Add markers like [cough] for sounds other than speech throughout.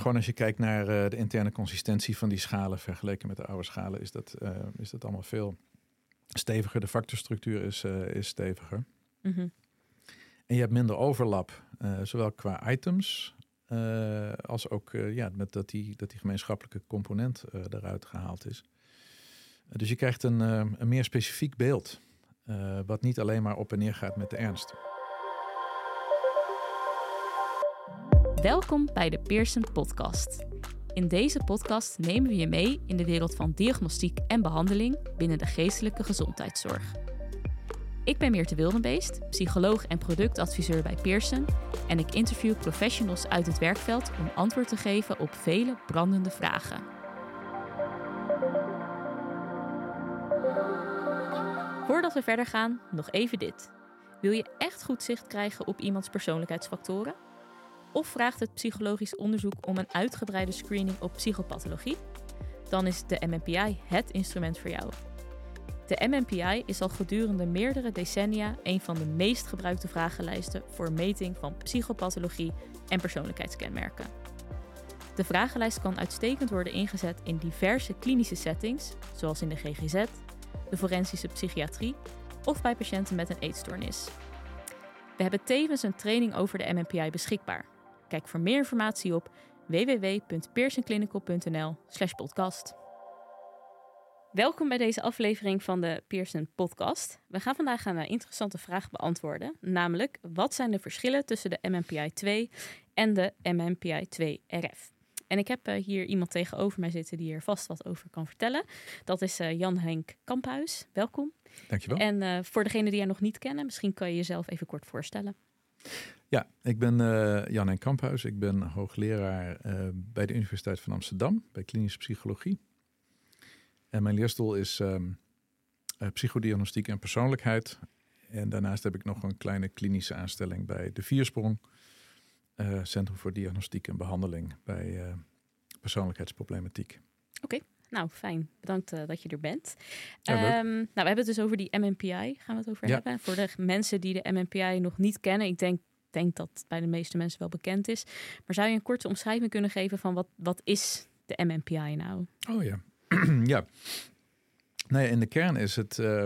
gewoon als je kijkt naar eh, de interne consistentie van die schalen vergeleken met de oude schalen, is dat, eh, is dat allemaal veel steviger. De factorstructuur is, eh, is steviger. Mhm. En je hebt minder overlap, zowel qua items als ook ja, met dat, die, dat die gemeenschappelijke component eruit gehaald is. Dus je krijgt een, een meer specifiek beeld, wat niet alleen maar op en neer gaat met de ernst. Welkom bij de Pearson Podcast. In deze podcast nemen we je mee in de wereld van diagnostiek en behandeling binnen de geestelijke gezondheidszorg. Ik ben Meerte Wildenbeest, psycholoog en productadviseur bij Pearson en ik interview professionals uit het werkveld om antwoord te geven op vele brandende vragen. Voordat we verder gaan, nog even dit. Wil je echt goed zicht krijgen op iemands persoonlijkheidsfactoren? Of vraagt het psychologisch onderzoek om een uitgebreide screening op psychopathologie? Dan is de MMPI het instrument voor jou. De MMPI is al gedurende meerdere decennia een van de meest gebruikte vragenlijsten voor meting van psychopathologie en persoonlijkheidskenmerken. De vragenlijst kan uitstekend worden ingezet in diverse klinische settings, zoals in de GGZ, de forensische psychiatrie of bij patiënten met een eetstoornis. We hebben tevens een training over de MMPI beschikbaar. Kijk voor meer informatie op www.pearsonclinical.nl/podcast. Welkom bij deze aflevering van de Pearson Podcast. We gaan vandaag een eh, interessante vraag beantwoorden, namelijk wat zijn de verschillen tussen de MMPI 2 en de MMPI 2 RF? En ik heb eh, hier iemand tegenover mij zitten die er vast wat over kan vertellen. Dat is eh, Jan-Henk Kamphuis. Welkom. Dankjewel. En voor degenen die jij nog niet kennen, misschien kan je jezelf even kort voorstellen. Ja, ik ben uh, Jan en Kamphuis. Ik ben hoogleraar uh, bij de Universiteit van Amsterdam, bij klinische psychologie. En mijn leerstoel is um, uh, psychodiagnostiek en persoonlijkheid. En daarnaast heb ik nog een kleine klinische aanstelling bij de Viersprong, Centrum voor Diagnostiek en Behandeling bij persoonlijkheidsproblematiek. Oké. Nou fijn. Bedankt uh, dat je er bent. Ja, um, nou, we hebben het dus over die MMPI, gaan we het over ja. hebben. Voor de mensen die de MMPI nog niet kennen, ik denk, denk dat het bij de meeste mensen wel bekend is. Maar zou je een korte omschrijving kunnen geven van wat, wat is de MMPI nou? Oh ja, [clears throat] ja. Nee, in de kern is het, uh,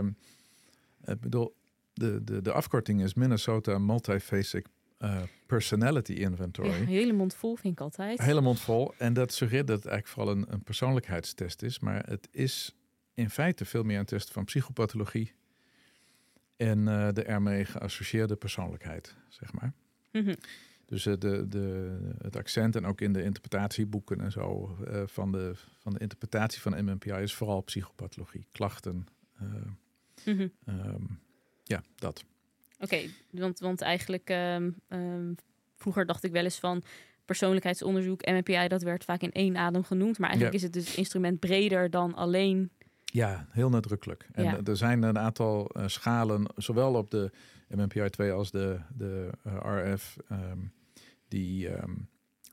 ik bedoel, de, de, de afkorting is Minnesota Multiphasic uh, Personality Inventory. Ja, een hele mond vol vind ik altijd. Hele mond vol. En dat suggereert dat het eigenlijk vooral een, een persoonlijkheidstest is. Maar het is in feite veel meer een test van psychopathologie. En uh, de ermee geassocieerde persoonlijkheid, zeg maar. Mm -hmm. Dus de, de, het accent en ook in de interpretatieboeken en zo uh, van, de, van de interpretatie van MMPI is vooral psychopathologie, klachten. Mm -hmm. um, ja, dat. Oké, okay, want, want eigenlijk um, um, vroeger dacht ik wel eens van persoonlijkheidsonderzoek, MMPI, dat werd vaak in één adem genoemd. Maar eigenlijk ja. is het dus instrument breder dan alleen ja, heel nadrukkelijk. En ja. er zijn een aantal uh, schalen, zowel op de MMPI 2 als de, de uh, RF, um, die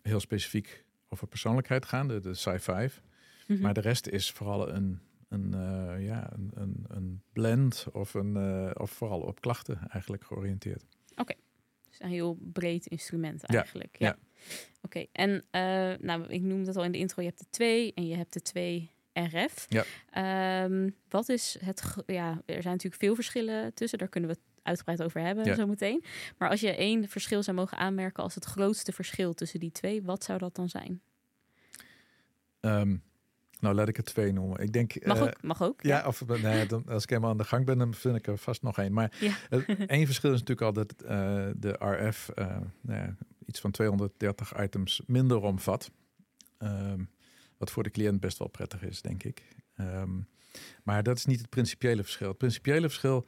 heel specifiek over persoonlijkheid gaan, de, de Psi 5. Mm -hmm. Maar de rest is vooral een, een, uh, ja, een, een, een, blend of, een, of vooral op klachten eigenlijk georiënteerd. Oké, okay. dus een heel breed instrument eigenlijk. Ja. ja. Oké, okay. en nou, ik noemde het al in de intro, je hebt de 2 en je hebt de 2 RF. Ja. Um, wat is het? Ja, er zijn natuurlijk veel verschillen tussen. Daar kunnen we het uitgebreid over hebben ja. zo meteen. Maar als je één verschil zou mogen aanmerken als het grootste verschil tussen die twee, wat zou dat dan zijn? Um, nou, laat ik het twee noemen. Ik denk. Mag ook. Uh, mag ook ja, ja. of nee, dan, als ik helemaal aan de gang ben, dan vind ik er vast nog één. Maar ja. [laughs] één verschil is natuurlijk al dat uh, de RF uh, nou ja, iets van 230 items minder omvat. Um, wat voor de cliënt best wel prettig is, denk ik. Um, maar dat is niet het principiële verschil. Het principiële verschil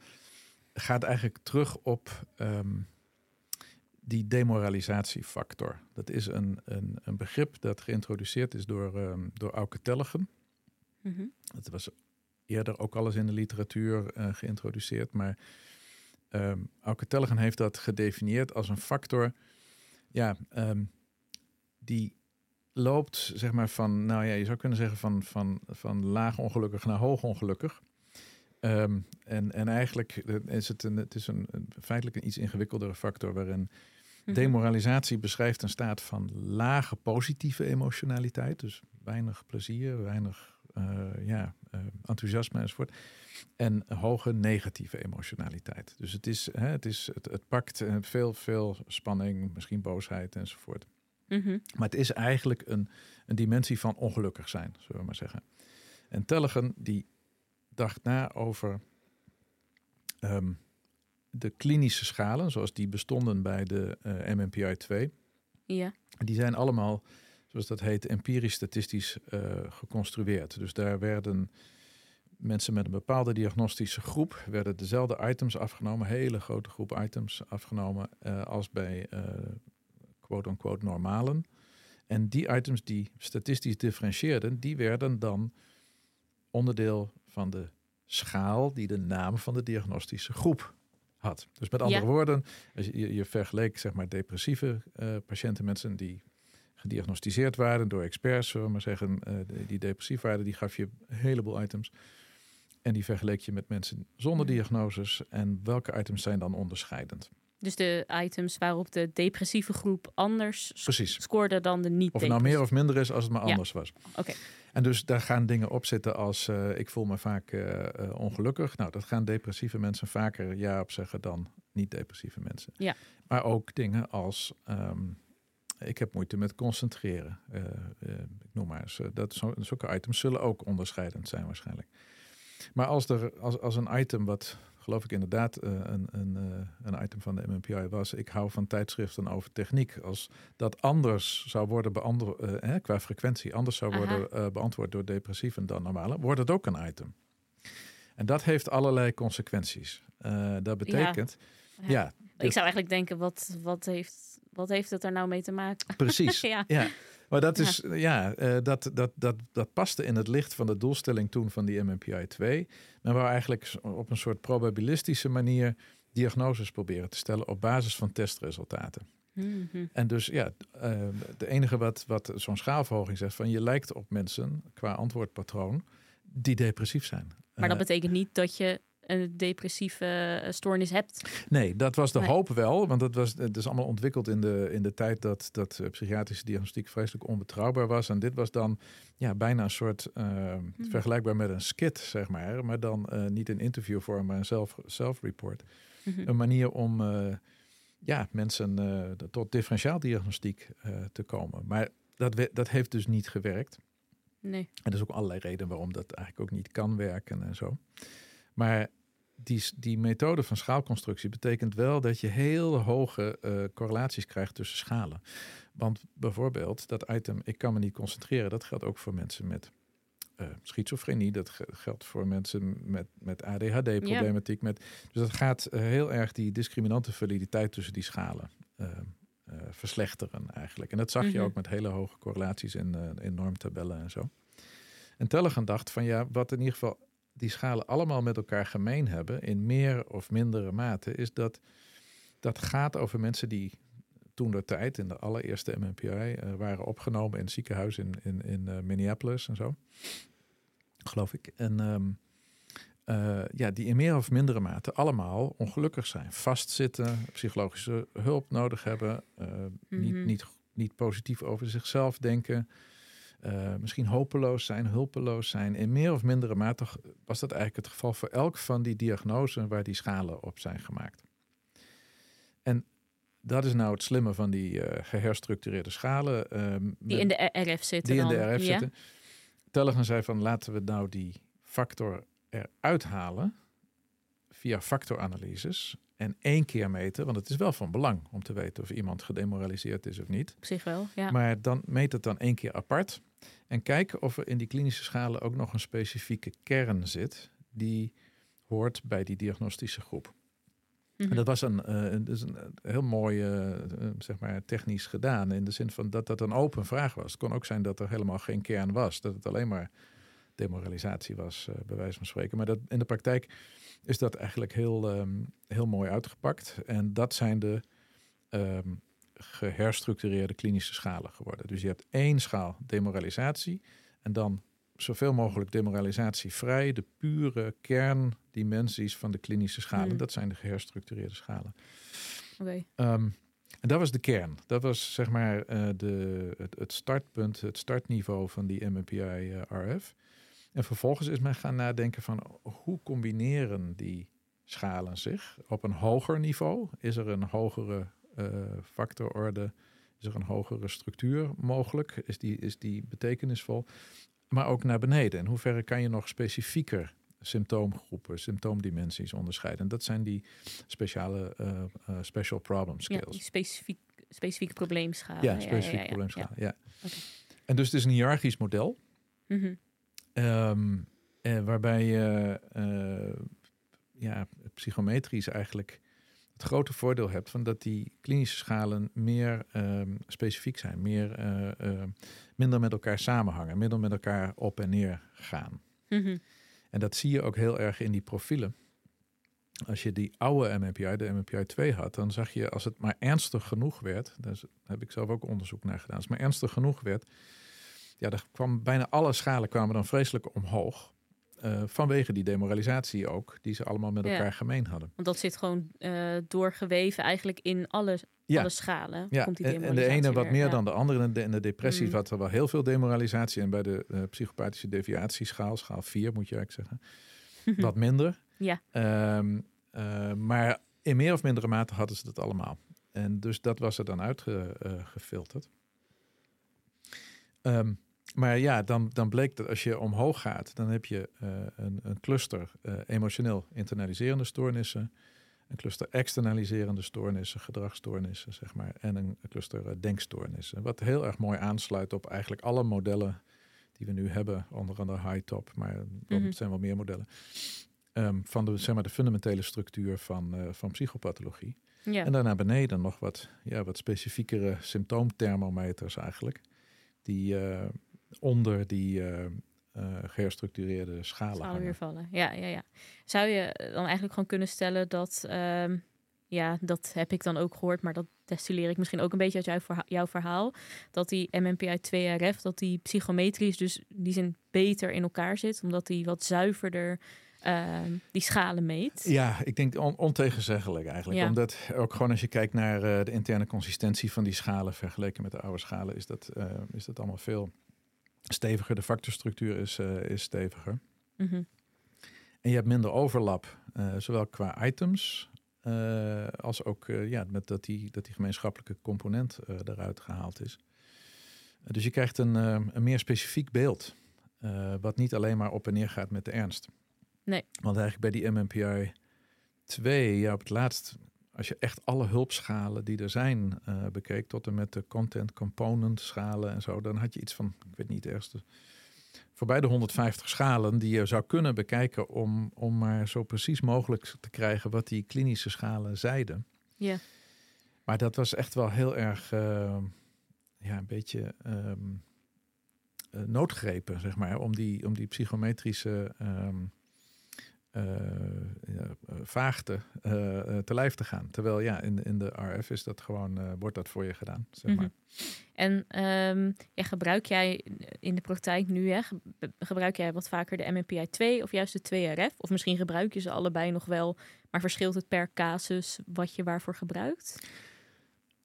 gaat eigenlijk terug op um, die demoralisatiefactor. Dat is een, een, een, begrip dat geïntroduceerd is door, um, door Auke Tellegen. Mm -hmm. Dat was eerder ook alles in de literatuur uh, geïntroduceerd. Maar um, Auke Tellegen heeft dat gedefinieerd als een factor ja, die loopt zeg maar van, nou ja, je zou kunnen zeggen van, van, van laag ongelukkig naar hoog ongelukkig. Um, en, en eigenlijk is het, een, het is een, feitelijk een iets ingewikkeldere factor waarin Mhm. Demoralisatie beschrijft een staat van lage positieve emotionaliteit. Dus weinig plezier, weinig eh, ja, eh, enthousiasme enzovoort. En hoge negatieve emotionaliteit. Dus het, is, hè, het, is, het, het pakt eh, veel, veel spanning, misschien boosheid enzovoort. Mhm. Maar het is eigenlijk een, een dimensie van ongelukkig zijn, zullen we maar zeggen. En Tellegen die dacht na over ehm, de klinische schalen, zoals die bestonden bij de eh, MMPI 2. Ja. Die zijn allemaal, zoals dat heet, empirisch statistisch eh, geconstrueerd. Dus daar werden mensen met een bepaalde diagnostische groep, werden dezelfde items afgenomen, hele grote groep items afgenomen, eh, als bij eh, quote-unquote normalen. En die items die statistisch differentieerden, die werden dan onderdeel van de schaal die de naam van de diagnostische groep had. Dus met andere Ja. woorden, als je, je, vergeleek zeg maar depressieve eh, patiënten, mensen die gediagnosticeerd waren door experts, zullen we maar zeggen, eh, die- depressief waren, die gaf je een heleboel items. En die vergeleek je met mensen zonder diagnoses. En welke items zijn dan onderscheidend? Dus de items waarop de depressieve groep anders Precies. scoorde dan de niet Of het nou meer of minder is als het maar Ja. anders was. Oké. En dus daar gaan dingen op zitten als eh, ik voel me vaak eh, eh, ongelukkig. Nou, dat gaan depressieve mensen vaker ja op zeggen dan niet-depressieve mensen. Ja. Maar ook dingen als ehm, ik heb moeite met concentreren. Ik noem maar eens. dat, zo, zulke items zullen ook onderscheidend zijn waarschijnlijk. Maar als, er, als, als een item wat geloof ik inderdaad eh, een, een, eh, een item van de MMPI was. Ik hou van tijdschriften over techniek. Als dat anders zou worden beantwoord, eh, qua frequentie, anders zou worden eh, beantwoord door depressieven dan normale, wordt het ook een item. En dat heeft allerlei consequenties. Dat betekent, Ja. ja, Ik zou eigenlijk denken, wat, wat, heeft, wat heeft het er nou mee te maken? precies. [laughs] ja. Ja, maar dat is ja, eh, dat, dat, dat, dat paste in het licht van de doelstelling toen van die MMPI 2. Men wou eigenlijk op een soort probabilistische manier diagnoses proberen te stellen op basis van testresultaten. Mhm. En dus ja, eh, de enige wat, wat zo'n schaalverhoging zegt van je lijkt op mensen qua antwoordpatroon die depressief zijn. Maar dat Eh, betekent niet dat je een depressieve eh, stoornis hebt. Nee, dat was de Nee. hoop wel. Want dat was, het is allemaal ontwikkeld in de, in de tijd dat, dat eh, psychiatrische diagnostiek vreselijk onbetrouwbaar was. En dit was dan ja, bijna een soort uh, vergelijkbaar met een skit, zeg maar. Maar dan uh, niet in interviewvorm, maar een zelf, self-report. Mhm. Een manier om uh, ja, mensen tot differentiaaldiagnostiek te komen. Maar dat, we, dat heeft dus niet gewerkt. Nee. En er is ook allerlei redenen waarom dat eigenlijk ook niet kan werken en zo. Maar die, die methode van schaalconstructie betekent wel dat je heel hoge uh, correlaties krijgt tussen schalen. Want bijvoorbeeld dat item, ik kan me niet concentreren, dat geldt ook voor mensen met uh, schizofrenie. Dat geldt voor mensen met, met ADHD-problematiek. Dus dat gaat uh, heel erg die discriminante validiteit tussen die schalen uh, verslechteren eigenlijk. En dat zag je Mhm. ook met hele hoge correlaties in, in normtabellen en zo. En Tellegen dacht van ja, wat in ieder geval die schalen allemaal met elkaar gemeen hebben, in meer of mindere mate, is dat dat gaat over mensen die toen de tijd, in de allereerste MMPI, uh, waren opgenomen in het ziekenhuis in, in, in uh, Minneapolis en zo. Geloof ik. En um, uh, ja, die in meer of mindere mate allemaal ongelukkig zijn. Vastzitten, psychologische hulp nodig hebben, mm -hmm. niet, niet, niet positief over zichzelf denken. Uh, misschien hopeloos zijn, hulpeloos zijn. In meer of mindere mate was dat eigenlijk het geval voor elk van die diagnoses waar die schalen op zijn gemaakt. En dat is nou het slimme van die uh, geherstructureerde schalen. Uh, die in de RF zitten. Die dan. in de RF ja. zitten. Tellegen zei van laten we nou die factor eruit halen via factoranalyses en één keer meten, want het is wel van belang om te weten of iemand gedemoraliseerd is of niet. Op zich wel, ja. Maar dan meet het dan één keer apart en kijken of er in die klinische schalen ook nog een specifieke kern zit die hoort bij die diagnostische groep. Mm Mhm. En dat was een, uh, een, dus een heel mooi, uh, zeg maar, technisch gedaan. In de zin van dat dat een open vraag was. Het kon ook zijn dat er helemaal geen kern was. Dat het alleen maar demoralisatie was, uh, bij wijze van spreken. Maar dat, in de praktijk is dat eigenlijk heel, um, heel mooi uitgepakt. En dat zijn de um, geherstructureerde klinische schalen geworden. Dus je hebt één schaal demoralisatie en dan zoveel mogelijk demoralisatievrij, de pure kerndimensies van de klinische schalen. Hmm. Dat zijn de geherstructureerde schalen. Okay. Um, En dat was de kern. Dat was zeg maar eh, de, het, het startpunt, het startniveau van die MMPI-RF. en vervolgens is men gaan nadenken van hoe combineren die schalen zich op een hoger niveau? Is er een hogere factororde? Is er een hogere structuur mogelijk? Is die, is die betekenisvol? Maar ook naar beneden. In hoeverre kan je nog specifieker symptoomgroepen, symptoomdimensies onderscheiden. En dat zijn die speciale uh, uh, special problem skills. Ja, specifiek, specifieke probleemschalen. Ja, specifieke ja, probleemschalen, ja. Okay. En dus het is een hiërarchisch model. Mm -hmm. um, eh, waarbij je uh, ja, psychometrisch eigenlijk grote voordeel hebt van dat die klinische schalen meer um, specifiek zijn, meer, uh, minder met elkaar samenhangen, minder met elkaar op en neer gaan. Mm -hmm. En dat zie je ook heel erg in die profielen. Als je die oude MMPI, de MMPI 2 had, dan zag je als het maar ernstig genoeg werd, daar heb ik zelf ook onderzoek naar gedaan, als het maar ernstig genoeg werd, ja, dan kwam bijna alle schalen kwamen dan vreselijk omhoog. Uh, vanwege die demoralisatie ook, die ze allemaal met elkaar gemeen hadden. Want dat zit gewoon uh, doorgeweven eigenlijk in alle, ja. alle schalen. Ja, komt die en, en de ene wat meer dan de andere. En de, in de depressie mm. had er wel heel veel demoralisatie. En bij de uh, psychopathische deviatieschaal, schaal 4 moet je eigenlijk zeggen, [laughs] wat minder. Ja. Um, maar in meer of mindere mate hadden ze dat allemaal. En dus dat was er dan uitgefilterd. Um, maar ja, dan, dan bleek dat als je omhoog gaat, dan heb je uh, een, een, cluster uh, emotioneel internaliserende stoornissen, een cluster externaliserende stoornissen, gedragsstoornissen, zeg maar, en een cluster uh, denkstoornissen. Wat heel erg mooi aansluit op eigenlijk alle modellen die we nu hebben, onder andere high-top, maar mm -hmm. het zijn wel meer modellen, um, van de, zeg maar, de fundamentele structuur van, van psychopathologie. Ja. En daarna beneden nog wat, ja, wat specifiekere symptoomthermometers eigenlijk. Die, onder die uh, uh, geherstructureerde schalen, schalen weer vallen. Ja, ja, ja. Zou je dan eigenlijk gewoon kunnen stellen dat, um, ja, dat heb ik dan ook gehoord, maar dat destilleer ik misschien ook een beetje uit jouw, verhaal, jouw verhaal, dat die MMPI 2RF, dat die psychometrisch dus die zin beter in elkaar zit, omdat die wat zuiverder uh, die schalen meet. Ja, ik denk on ontegenzeggelijk eigenlijk. Ja. Omdat ook gewoon als je kijkt naar uh, de interne consistentie van die schalen vergeleken met de oude schalen, is dat, uh, is dat allemaal veel steviger. De factorstructuur is, uh, is steviger. Mm -hmm. En je hebt minder overlap, uh, zowel qua items uh, als ook ja, met dat, die, dat die gemeenschappelijke component eruit gehaald is. dus je krijgt een, een meer specifiek beeld, wat niet alleen maar op en neer gaat met de ernst. Nee. Want eigenlijk bij die MMPI 2, ja, op het laatst als je echt alle hulpschalen die er zijn uh, bekeek, tot en met de content component schalen en zo, dan had je iets van, ik weet niet, eerst voorbij de 150 schalen die je zou kunnen bekijken om, om maar zo precies mogelijk te krijgen wat die klinische schalen zeiden. Ja. Maar dat was echt wel heel erg, uh, ja, een beetje um, noodgrepen, zeg maar, om die, om die psychometrische um, ja, vaagte uh, te lijf te gaan. Terwijl ja, in, in de RF is dat gewoon, wordt dat voor je gedaan. Zeg maar. Mm -hmm. En um, ja, gebruik jij in de praktijk nu, hè, gebruik jij wat vaker de MMPI 2 of juist de 2RF? Of misschien gebruik je ze allebei nog wel, maar verschilt het per casus wat je waarvoor gebruikt?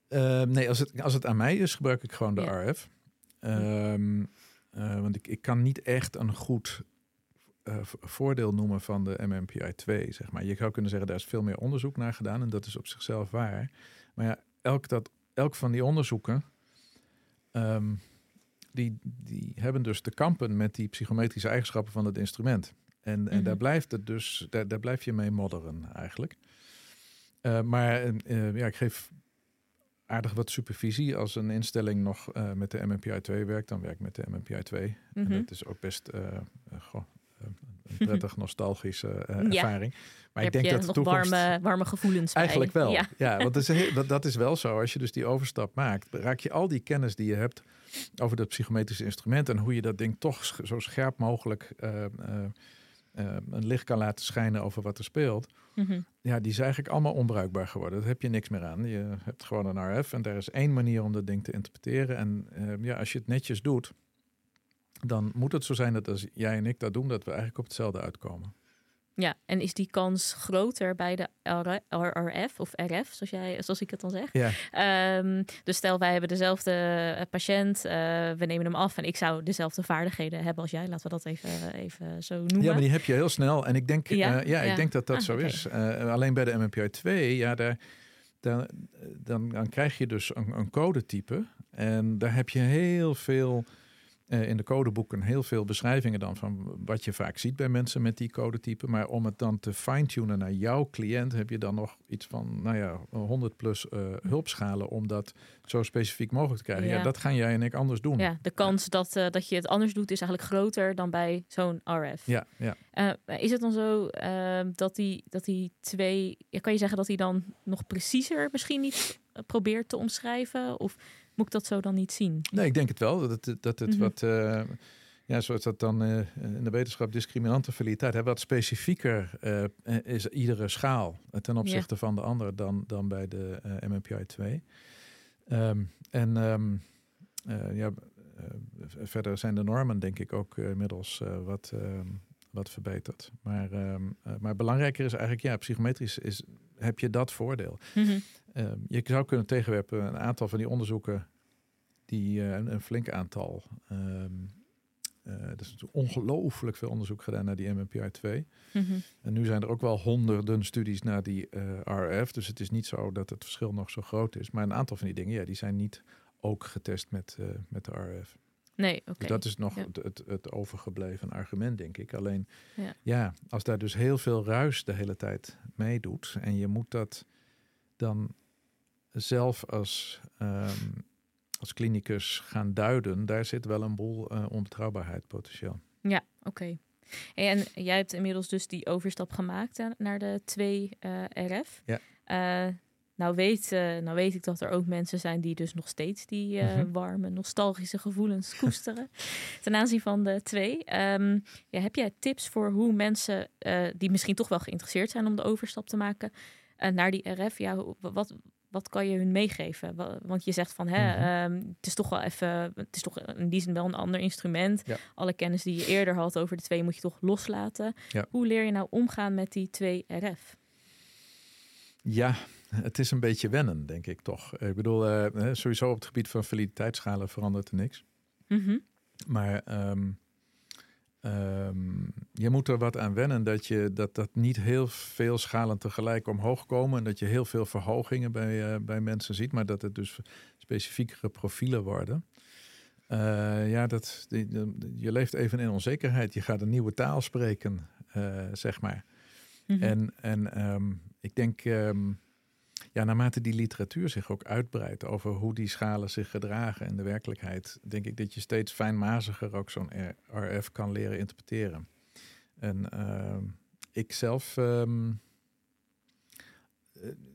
Uh, nee, als het, als het aan mij is, gebruik ik gewoon de ja. RF. Um, uh, want ik, ik kan niet echt een goed uh, voordeel noemen van de MMPI 2. Zeg maar. Je zou kunnen zeggen, daar is veel meer onderzoek naar gedaan en dat is op zichzelf waar. Maar ja, elk, dat, elk van die onderzoeken, um, die, die hebben dus te kampen met die psychometrische eigenschappen van het instrument. En, mm -hmm. en daar mhm. blijft het dus, daar, daar blijf je mee modderen eigenlijk. Uh, maar uh, ja, ik geef aardig wat supervisie. Als een instelling nog uh, met de MMPI 2 werkt, dan werk ik met de MMPI 2. Mm -hmm. En mhm. dat is ook best goh, een prettig nostalgische uh, ja. ervaring. Maar Heb ik denk dat nog toekomst... warme, warme gevoelens Eigenlijk wel. Ja, ja want dat is, [laughs] dat, dat is wel zo. Als je dus die overstap maakt, raak je al die kennis die je hebt over dat psychometrische instrument en hoe je dat ding toch zo scherp mogelijk uh, uh, een licht kan laten schijnen over wat er speelt. Mm -hmm. Ja, die is eigenlijk allemaal onbruikbaar geworden. Daar heb je niks meer aan. Je hebt gewoon een RF en er is één manier om dat ding te interpreteren. En ja, als je het netjes doet, dan moet het zo zijn dat als jij en ik dat doen, dat we eigenlijk op hetzelfde uitkomen. Ja, en is die kans groter bij de RRF of RF, zoals, jij, zoals ik het dan zeg? Ja. Ehm, dus stel, wij hebben dezelfde eh, patiënt, uh, we nemen hem af en ik zou dezelfde vaardigheden hebben als jij. Laten we dat even, even zo noemen. Ja, maar die heb je heel snel. En ik denk, ja, uh, ja, ik denk dat dat ah, zo is. alleen bij de MMPI 2, ja, daar, dan, dan, dan krijg je dus een, een codetype. En daar heb je heel veel uh, in de codeboeken heel veel beschrijvingen dan van wat je vaak ziet bij mensen met die codetype. Maar om het dan te fine-tunen naar jouw cliënt, heb je dan nog iets van, nou ja, 100 plus uh, hulpschalen om dat zo specifiek mogelijk te krijgen. Ja. dat gaan jij en ik anders doen. Ja, de kans dat, uh, dat je het anders doet is eigenlijk groter dan bij zo'n RF. Ja, ja. is het dan zo dat, die, dat die twee, kan je zeggen dat hij dan nog preciezer misschien niet probeert te omschrijven? Of moet ik dat zo dan niet zien? Nee, ik denk het wel. Dat het, dat het mhm. wat, uh, ja, zoals dat dan uh, in de wetenschap discriminante validiteit, hè, wat specifieker uh, is iedere schaal ten opzichte van de andere dan, dan bij de MMPI 2. Um, en um, ja, verder zijn de normen denk ik ook inmiddels wat, um, wat verbeterd. Maar, maar belangrijker is eigenlijk, ja, psychometrisch is, heb je dat voordeel. Mm -hmm. je zou kunnen tegenwerpen een aantal van die onderzoeken die uh, een, een, flink aantal. Um, uh, er is ongelooflijk veel onderzoek gedaan naar die MMPI 2. Mm -hmm. En nu zijn er ook wel honderden studies naar die uh, eh, RF. Dus het is niet zo dat het verschil nog zo groot is. Maar een aantal van die dingen, ja, die zijn niet ook getest met, met de RF. Nee, oké. Dus dat is nog het, het, het, overgebleven argument, denk ik. Alleen, ja. ja. als daar dus heel veel ruis de hele tijd meedoet en je moet dat dan zelf als um, als klinicus gaan duiden, daar zit wel een boel uh, onbetrouwbaarheid potentieel. Ja, oké. En jij hebt inmiddels dus die overstap gemaakt naar de 2 uh, RF. Ja. Uh, nou, weet, nou weet ik dat er ook mensen zijn die dus nog steeds die mm warme, nostalgische gevoelens koesteren [laughs] ten aanzien van de 2. Um, ehm, ja, heb jij tips voor hoe mensen die misschien toch wel geïnteresseerd zijn om de overstap te maken naar die RF, ja, wat, wat kan je hun meegeven? Want je zegt van, hè, mhm. ehm, het is toch wel even, het is toch in die zin wel een ander instrument. Alle kennis die je eerder had over de twee moet je toch loslaten. Hoe leer je nou omgaan met die twee RF? Ja, het is een beetje wennen, denk ik toch. Ik bedoel, uh, sowieso op het gebied van validiteitsschalen verandert er niks. Mhm. Maar um, Um, je moet er wat aan wennen dat, je, dat, dat niet heel veel schalen tegelijk omhoog komen. En dat je heel veel verhogingen bij, uh, bij mensen ziet, maar dat het dus specifiekere profielen worden. Uh, ja, dat, die, je leeft even in onzekerheid. Je gaat een nieuwe taal spreken, zeg maar. Mm -hmm. En, en um, ik denk. Um, ja, naarmate die literatuur zich ook uitbreidt over hoe die schalen zich gedragen in de werkelijkheid, denk ik dat je steeds fijnmaziger ook zo'n RF kan leren interpreteren. En uh, ik zelf, um,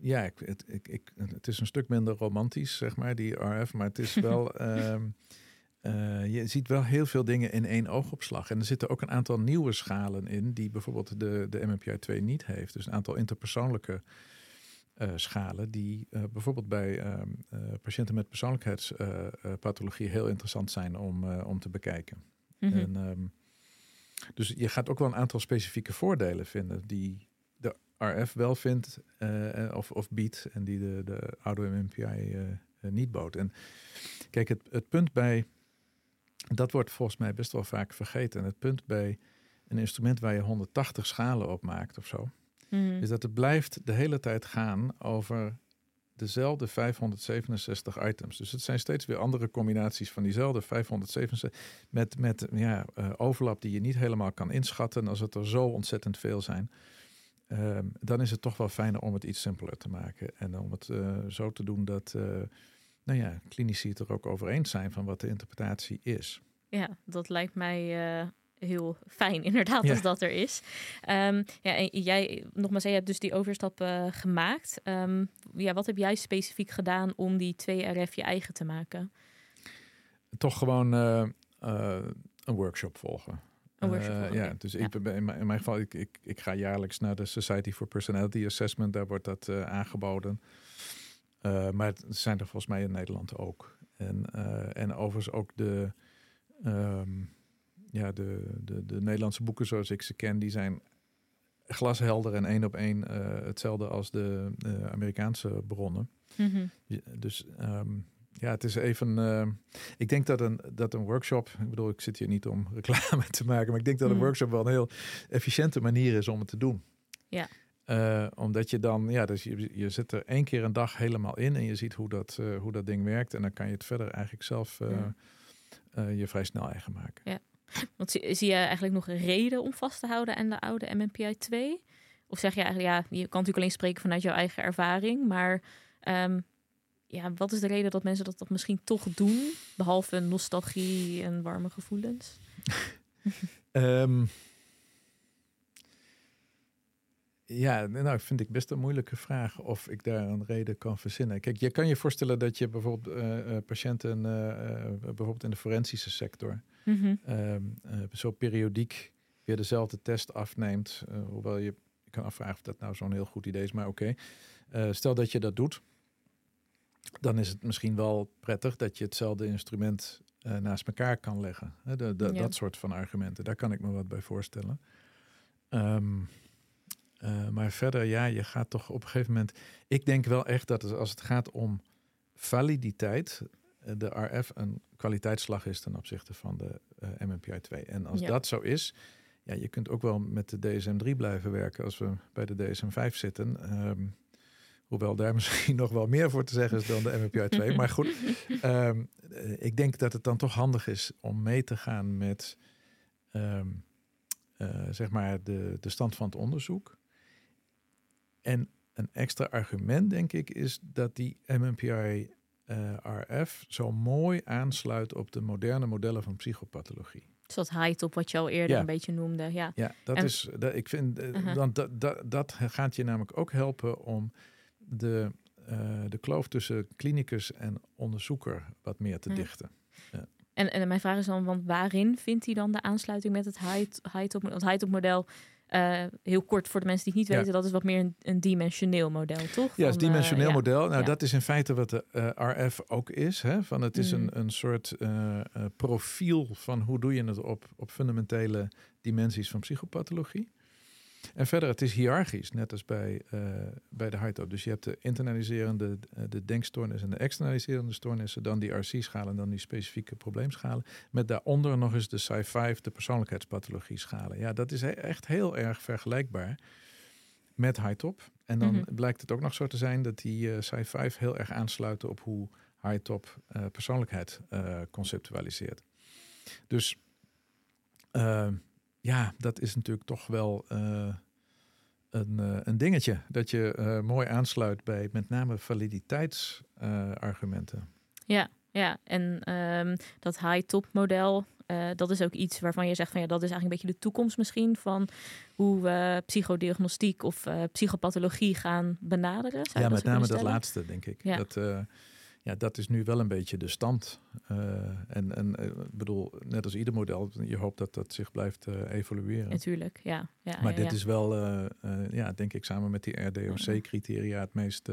ja, ik, het, ik, ik, het is een stuk minder romantisch, zeg maar, die RF, maar het is [laughs] wel. um, uh, je ziet wel heel veel dingen in één oogopslag. En er zitten ook een aantal nieuwe schalen in, die bijvoorbeeld de, de MMPI 2 niet heeft. Dus een aantal interpersoonlijke uh, schalen die uh, bijvoorbeeld bij uh, patiënten met persoonlijkheidspathologie heel interessant zijn om, om te bekijken. Mm -hmm. en, um, dus je gaat ook wel een aantal specifieke voordelen vinden die de RF wel vindt of, of biedt en die de, de oude MMPI niet bood. En kijk, het, het punt bij, dat wordt volgens mij best wel vaak vergeten. Het punt bij een instrument waar je 180 schalen op maakt of zo, Mm. Is dat het blijft de hele tijd gaan over dezelfde 567 items. Dus het zijn steeds weer andere combinaties van diezelfde 567 met, met ja, uh, overlap die je niet helemaal kan inschatten als het er zo ontzettend veel zijn. Um, dan is het toch wel fijner om het iets simpeler te maken en om het uh, zo te doen dat uh, nou ja, klinici het er ook over eens zijn van wat de interpretatie is. Ja, dat lijkt mij heel fijn, [laughs] inderdaad, als dat er is. Um, ja, en jij, nogmaals, je hebt dus die overstap uh, gemaakt. Um, ja, wat heb jij specifiek gedaan om die 2RF je eigen te maken? Toch gewoon uh, uh, een workshop volgen. Een workshop volgen, ja, dus Ik, in, mijn, in mijn geval, ik, ik, ik ga jaarlijks naar de Society for Personality Assessment. Daar wordt dat aangeboden. maar het zijn er volgens mij in Nederland ook. En, en overigens ook de... Um, ja, de, de, de Nederlandse boeken zoals ik ze ken, die zijn glashelder en één op één eh, hetzelfde als de eh, Amerikaanse bronnen. Mhm. Dus ehm, ja, het is even. eh, ik denk dat een, dat een workshop. Ik bedoel, ik zit hier niet om [laughs] reclame te maken, maar ik denk dat een Mhm. workshop wel een heel efficiënte manier is om het te doen. Ja. Omdat je dan, ja, dus je, je zit er één keer een dag helemaal in en je ziet hoe dat, hoe dat ding werkt. En dan kan je het verder eigenlijk zelf Ja. je vrij snel eigen maken. Want zie, je eigenlijk nog een reden om vast te houden aan de oude MMPI 2? Of zeg je eigenlijk, ja, je kan natuurlijk alleen spreken vanuit jouw eigen ervaring, maar ehm, ja, wat is de reden dat mensen dat, dat misschien toch doen, behalve nostalgie en warme gevoelens? [laughs] Ehm, ja, nou vind ik best een moeilijke vraag of ik daar een reden kan verzinnen. Kijk, je kan je voorstellen dat je bijvoorbeeld eh, eh, patiënten, eh, bijvoorbeeld in de forensische sector, Mhm. ehm, eh, zo periodiek weer dezelfde test afneemt. eh, hoewel je, je kan afvragen of dat nou zo'n heel goed idee is, maar oké. Eh, stel dat je dat doet, dan is het misschien wel prettig dat je hetzelfde instrument naast elkaar kan leggen. Hè, de, de- Ja. Dat soort van argumenten, daar kan ik me wat bij voorstellen. Ehm, eh, maar verder, ja, je gaat toch op een gegeven moment. Ik denk wel echt dat als het gaat om validiteit, de RF een kwaliteitsslag is ten opzichte van de eh, MMPI 2. En als Ja. dat zo is, ja, je kunt ook wel met de DSM-3 blijven werken als we bij de DSM-5 zitten. Ehm, hoewel daar [laughs] misschien nog wel meer voor te zeggen is dan de MMPI 2. [laughs] maar goed, ehm, eh, ik denk dat het dan toch handig is om mee te gaan met ehm, eh, zeg maar de, de stand van het onderzoek. En een extra argument, denk ik, is dat die MMPI eh, RF zo mooi aansluit op de moderne modellen van psychopathologie. Dus dat haait op wat je al eerder Ja. een beetje noemde. Ja. Ja, dat En- is, dat, ik vind, want dat, dat, dat gaat je namelijk ook helpen om de, eh, de kloof tussen klinicus en onderzoeker wat meer te Ja. dichten. En, en mijn vraag is dan, want waarin vindt hij dan de aansluiting met het high-top model? Eh, heel kort voor de mensen die het niet Ja. weten, dat is wat meer een, een dimensioneel model, toch? Ja, het eh, dimensioneel ja. model. Nou, Ja. dat is in feite wat de eh, RF ook is. Hè? Van het is Mm. een, een soort eh, eh, profiel van hoe doe je het op, op fundamentele dimensies van psychopathologie. En verder, het is hiërarchisch, net als bij, eh, bij de high-top. Dus je hebt de internaliserende, eh, de denkstoornis en de externaliserende stoornissen, dan die RC-schalen en dan die specifieke probleemschalen. Met daaronder nog eens de Sci-5, de persoonlijkheidspathologie-schalen. Ja, dat is he- echt heel erg vergelijkbaar met high-top. En dan Mhm. blijkt het ook nog zo te zijn dat die eh Sci-5 heel erg aansluiten op hoe high-top persoonlijkheid conceptualiseert. Dus ja, dat is natuurlijk toch wel eh, een, eh, een dingetje. Dat je eh, mooi aansluit bij met name validiteitsargumenten. Ja, ja. en ehm, dat high-top model, dat is ook iets waarvan je zegt van ja, dat is eigenlijk een beetje de toekomst misschien van hoe we psychodiagnostiek of psychopathologie gaan benaderen. Zou ja, met name dat laatste, denk ik. Ja. Dat, ja, dat is nu wel een beetje de stand. Eh, en en ik bedoel, net als ieder model, je hoopt dat dat zich blijft eh, evolueren. Natuurlijk, ja. ja Maar ja, dit ja. is wel, ja, denk ik, samen met die RDOC-criteria het meest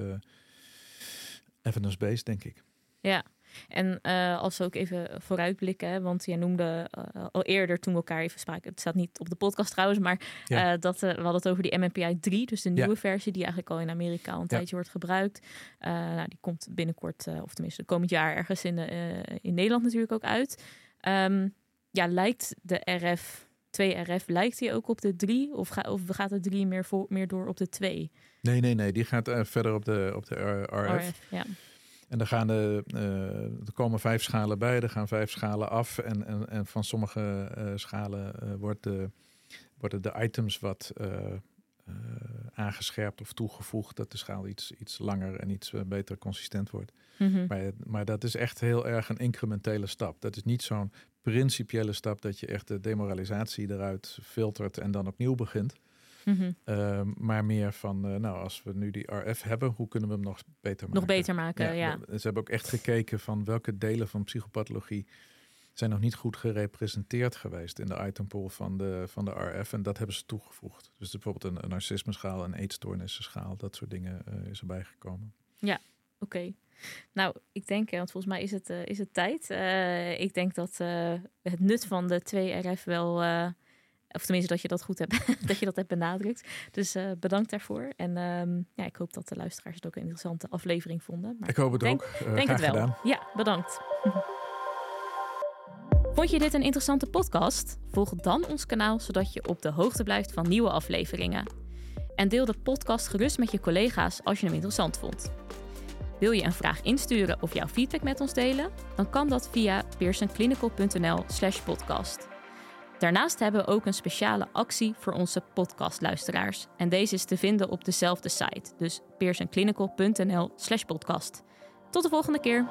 evidence-based, denk ik. Ja, en eh, als we ook even vooruitblikken, hè, want jij noemde eh, al eerder toen we elkaar even spraken, het staat niet op de podcast trouwens, maar Ja. eh, dat, we hadden het over die MMPI 3, dus de Ja. nieuwe versie die eigenlijk al in Amerika al een tijdje wordt gebruikt. Nou, die komt binnenkort, of tenminste komend jaar ergens in, in Nederland natuurlijk ook uit. Ehm, ja, lijkt de RF, 2RF, lijkt die ook op de 3 of, ga, of gaat de 3 meer, voor, meer door op de 2? Nee, nee, nee, die gaat verder op de, op de R- RF. ja. En er, gaan de, eh, er komen vijf schalen bij, er gaan vijf schalen af. En, en, en van sommige eh, schalen eh, wordt de, worden de items wat aangescherpt of toegevoegd. Dat de schaal iets, iets langer en iets beter consistent wordt. Mhm. Maar, maar dat is echt heel erg een incrementele stap. Dat is niet zo'n principiële stap dat je echt de demoralisatie eruit filtert en dan opnieuw begint. Mhm. Ehm, maar meer van, eh, nou, als we nu die RF hebben, hoe kunnen we hem nog beter maken? Nog beter maken, ja. Ze hebben ook echt gekeken van welke delen van psychopathologie zijn nog niet goed gerepresenteerd geweest in de itempool van de, van de RF. En dat hebben ze toegevoegd. Dus bijvoorbeeld een, een narcisme-schaal, een eetstoornissen-schaal, dat soort dingen eh, is erbij gekomen. Oké. Nou, ik denk, eh, want volgens mij is het, is het tijd. Ik denk dat het nut van de 2RF wel, Of tenminste dat je dat goed hebt, [laughs] dat je dat hebt benadrukt. Dus uh, bedankt daarvoor. En um, ja, ik hoop dat de luisteraars het ook een interessante aflevering vonden. Maar ik hoop het denk, ook. Uh, denk het wel. Gedaan. Ja, bedankt. [laughs] Vond je dit een interessante podcast? Volg dan ons kanaal zodat je op de hoogte blijft van nieuwe afleveringen. En deel de podcast gerust met je collega's als je hem interessant vond. Wil je een vraag insturen of jouw feedback met ons delen? Dan kan dat via pearsonclinical.nl/slash podcast. Daarnaast hebben we ook een speciale actie voor onze podcastluisteraars. En deze is te vinden op dezelfde site, dus pearsonclinical.nl/slash podcast. Tot de volgende keer.